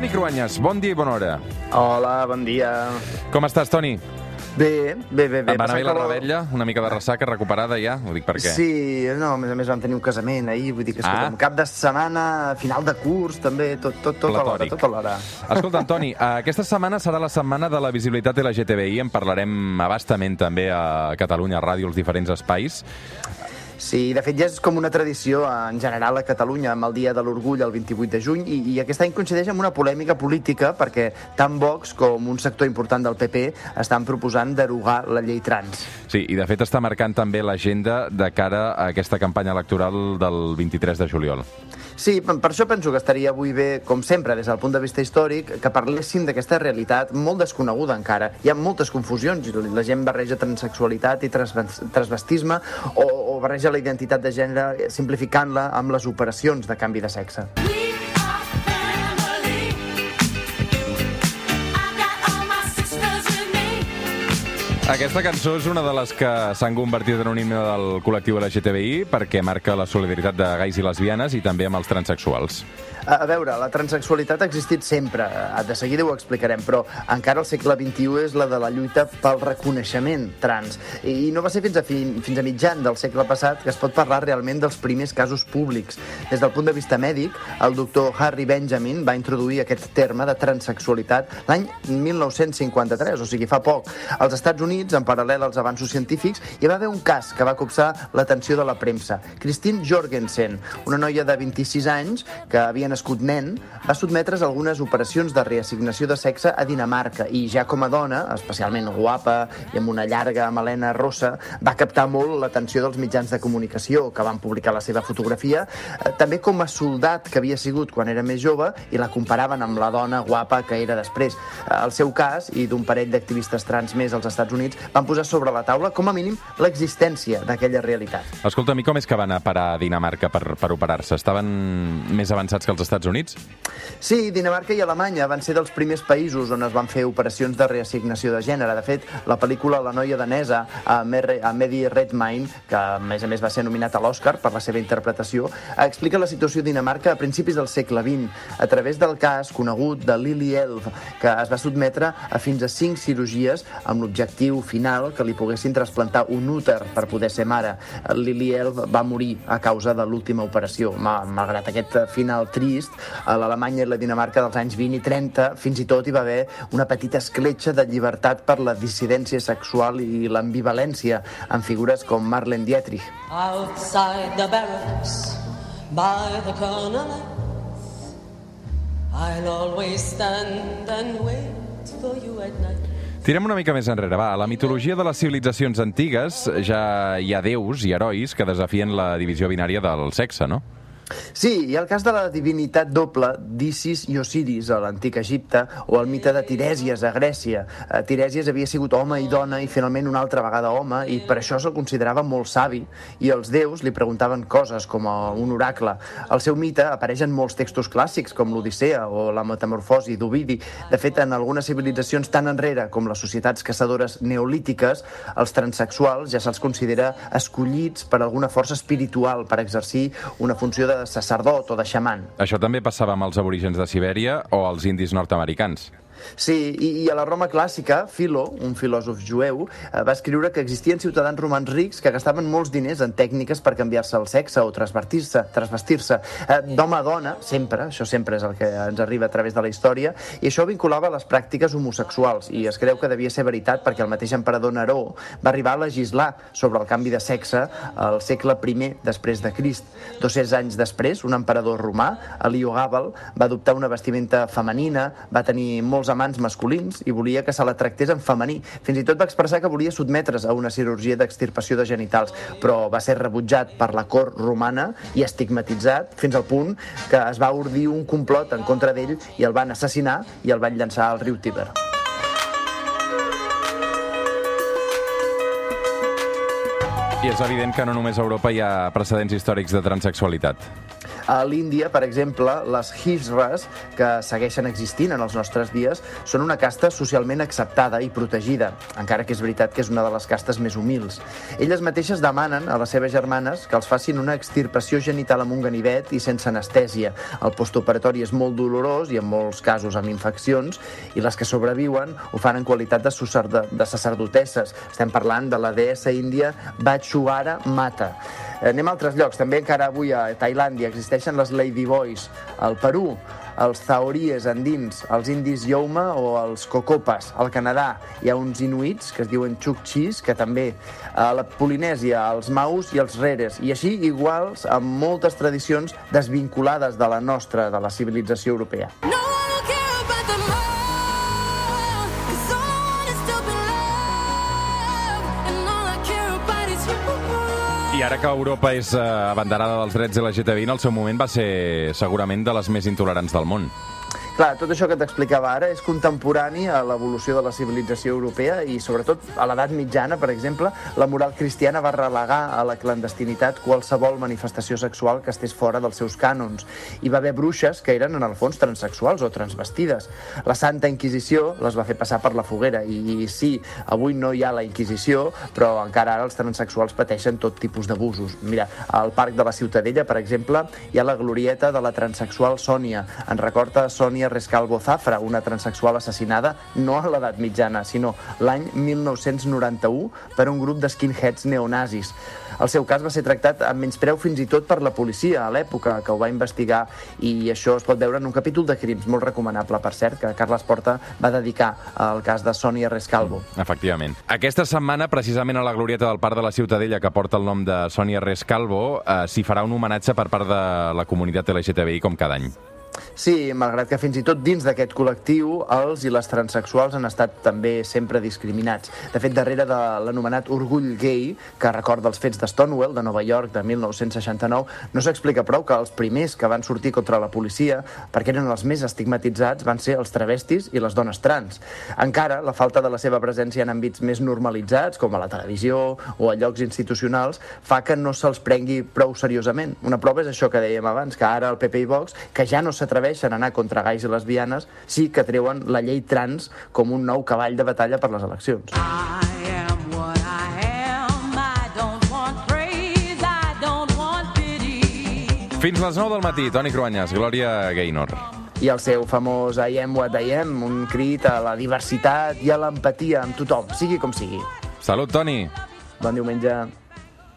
Toni Cruanyes, bon dia i bona hora. Hola, bon dia. Com estàs, Toni? Bé, bé, bé. bé. Em va anar bé la rebetlla? Una mica de ressaca recuperada ja? Ho dic perquè... Sí, no, a més a més vam tenir un casament ahir, vull dir que Ah. escolta'm, cap de setmana, final de curs, també, tot, tot, tot alhora, Platòric. tot alhora. Escolta, Antoni, aquesta setmana serà la setmana de la visibilitat LGTBI. En parlarem abastament també a Catalunya a Ràdio, als diferents espais. Sí, de fet ja és com una tradició en general a Catalunya amb el Dia de l'Orgull el 28 de juny i, i aquest any coincideix amb una polèmica política perquè tant Vox com un sector important del PP estan proposant derogar la llei trans. Sí, i de fet està marcant també l'agenda de cara a aquesta campanya electoral del 23 de juliol. Sí, per això penso que estaria avui bé, com sempre, des del punt de vista històric, que parléssim d'aquesta realitat molt desconeguda encara. Hi ha moltes confusions, la gent barreja transexualitat i transves- transvestisme o, barreja la identitat de gènere simplificant-la amb les operacions de canvi de sexe. Aquesta cançó és una de les que s'han convertit en un himne del col·lectiu LGTBI perquè marca la solidaritat de gais i lesbianes i també amb els transexuals. A veure, la transexualitat ha existit sempre, eh, de seguida ho explicarem, però encara el segle XXI és la de la lluita pel reconeixement trans. I no va ser fins a, fin, fins a mitjan del segle passat que es pot parlar realment dels primers casos públics. Des del punt de vista mèdic, el doctor Harry Benjamin va introduir aquest terme de transexualitat l'any 1953, o sigui, fa poc. Als Estats Units, en paral·lel als avanços científics, hi va haver un cas que va copsar l'atenció de la premsa. Christine Jorgensen, una noia de 26 anys que havia nascut nen, va sotmetre's a algunes operacions de reassignació de sexe a Dinamarca i ja com a dona, especialment guapa i amb una llarga melena rossa, va captar molt l'atenció dels mitjans de comunicació que van publicar la seva fotografia, eh, també com a soldat que havia sigut quan era més jove i la comparaven amb la dona guapa que era després. Eh, El seu cas, i d'un parell d'activistes trans més als Estats Units, van posar sobre la taula, com a mínim, l'existència d'aquella realitat. Escolta, i com és que van a parar a Dinamarca per, per operar-se? Estaven més avançats que els Estats Units? Sí, Dinamarca i Alemanya van ser dels primers països on es van fer operacions de reassignació de gènere. De fet, la pel·lícula La noia danesa, a, Medi Redmayne, que a més a més va ser nominat a l'Oscar per la seva interpretació, explica la situació a Dinamarca a principis del segle XX, a través del cas conegut de Lily Elf, que es va sotmetre a fins a cinc cirurgies amb l'objectiu final que li poguessin trasplantar un úter per poder ser mare. Lily Elf va morir a causa de l'última operació. Ma- Malgrat aquest final trist, a l'Alemanya i la Dinamarca dels anys 20 i 30 fins i tot hi va haver una petita escletxa de llibertat per la dissidència sexual i l'ambivalència en figures com Marlene Dietrich. Outside the barracks, by the colonel, I'll always stand and wait for you at night. Tirem una mica més enrere, va. A la mitologia de les civilitzacions antigues ja hi ha déus i herois que desafien la divisió binària del sexe, no? Sí, ha el cas de la divinitat doble d'Isis i Osiris a l'antic Egipte o el mite de Tirèsies a Grècia. Eh, Tirèsies havia sigut home i dona i finalment una altra vegada home i per això se'l considerava molt savi i els déus li preguntaven coses com a un oracle. El seu mite apareix en molts textos clàssics com l'Odissea o la Metamorfosi d'Ovidi. De fet, en algunes civilitzacions tan enrere com les societats caçadores neolítiques, els transexuals ja se'ls considera escollits per alguna força espiritual per exercir una funció de sacerdot o de xaman. Això també passava amb els aborígens de Sibèria o els indis nord-americans. Sí, i, i a la Roma clàssica, Philo, un filòsof jueu, eh, va escriure que existien ciutadans romans rics que gastaven molts diners en tècniques per canviar-se el sexe o transvestir-se, transvestir-se eh, d'home a dona, sempre, això sempre és el que ens arriba a través de la història, i això vinculava a les pràctiques homosexuals, i es creu que devia ser veritat perquè el mateix emperador Neró va arribar a legislar sobre el canvi de sexe al segle I després de Crist. 200 anys després, un emperador romà, Heliogàbal, va adoptar una vestimenta femenina, va tenir molts amants masculins i volia que se la tractés en femení. Fins i tot va expressar que volia sotmetre's a una cirurgia d'extirpació de genitals, però va ser rebutjat per la cort romana i estigmatitzat fins al punt que es va ordir un complot en contra d'ell i el van assassinar i el van llançar al riu Tíber. I és evident que no només a Europa hi ha precedents històrics de transexualitat. A l'Índia, per exemple, les Hijras, que segueixen existint en els nostres dies, són una casta socialment acceptada i protegida, encara que és veritat que és una de les castes més humils. Elles mateixes demanen a les seves germanes que els facin una extirpació genital amb un ganivet i sense anestèsia. El postoperatori és molt dolorós i en molts casos amb infeccions, i les que sobreviuen ho fan en qualitat de, sacerdo de sacerdotesses. Estem parlant de la deessa índia Bachuara Mata. Eh, Anem a altres llocs. També encara avui a Tailàndia existeixen les Ladyboys. Al Perú, els Zaories andins, els indis Youma o els Cocopas. Al Canadà hi ha uns inuits que es diuen Chukchis, que també a la Polinèsia, els Maus i els Reres. I així iguals amb moltes tradicions desvinculades de la nostra, de la civilització europea. No I ara que Europa és eh, abanderada dels drets LGTBI, en el seu moment va ser segurament de les més intolerants del món. Clar, tot això que t'explicava ara és contemporani a l'evolució de la civilització europea i sobretot a l'edat mitjana, per exemple, la moral cristiana va relegar a la clandestinitat qualsevol manifestació sexual que estés fora dels seus cànons. Hi va haver bruixes que eren en el fons transexuals o transvestides. La Santa Inquisició les va fer passar per la foguera i sí, avui no hi ha la Inquisició, però encara ara els transexuals pateixen tot tipus d'abusos. Mira, al Parc de la Ciutadella, per exemple, hi ha la glorieta de la transexual Sònia. En recorda Sònia Rescalvo Zafra, una transexual assassinada no a l'edat mitjana, sinó l'any 1991 per un grup de skinheads neonazis. El seu cas va ser tractat amb menyspreu fins i tot per la policia a l'època que ho va investigar i això es pot veure en un capítol de crims molt recomanable, per cert, que Carles Porta va dedicar al cas de Sònia Rescalvo. Efectivament. Aquesta setmana, precisament a la glorieta del Parc de la Ciutadella, que porta el nom de Sònia Rescalvo, eh, s'hi farà un homenatge per part de la comunitat LGTBI com cada any. Sí, malgrat que fins i tot dins d'aquest col·lectiu els i les transexuals han estat també sempre discriminats. De fet, darrere de l'anomenat orgull gay, que recorda els fets de Stonewall, de Nova York, de 1969, no s'explica prou que els primers que van sortir contra la policia, perquè eren els més estigmatitzats, van ser els travestis i les dones trans. Encara, la falta de la seva presència en àmbits més normalitzats, com a la televisió o a llocs institucionals, fa que no se'ls prengui prou seriosament. Una prova és això que dèiem abans, que ara el PP i Vox, que ja no s'atreveixen a anar contra gais i lesbianes, sí que treuen la llei trans com un nou cavall de batalla per les eleccions. I am what I am. I don't want praise. I don't want pity. Fins les 9 del matí, Toni Cruanyes, Glòria Gaynor. I el seu famós I am what I am, un crit a la diversitat i a l'empatia amb tothom, sigui com sigui. Salut, Toni! Bon diumenge.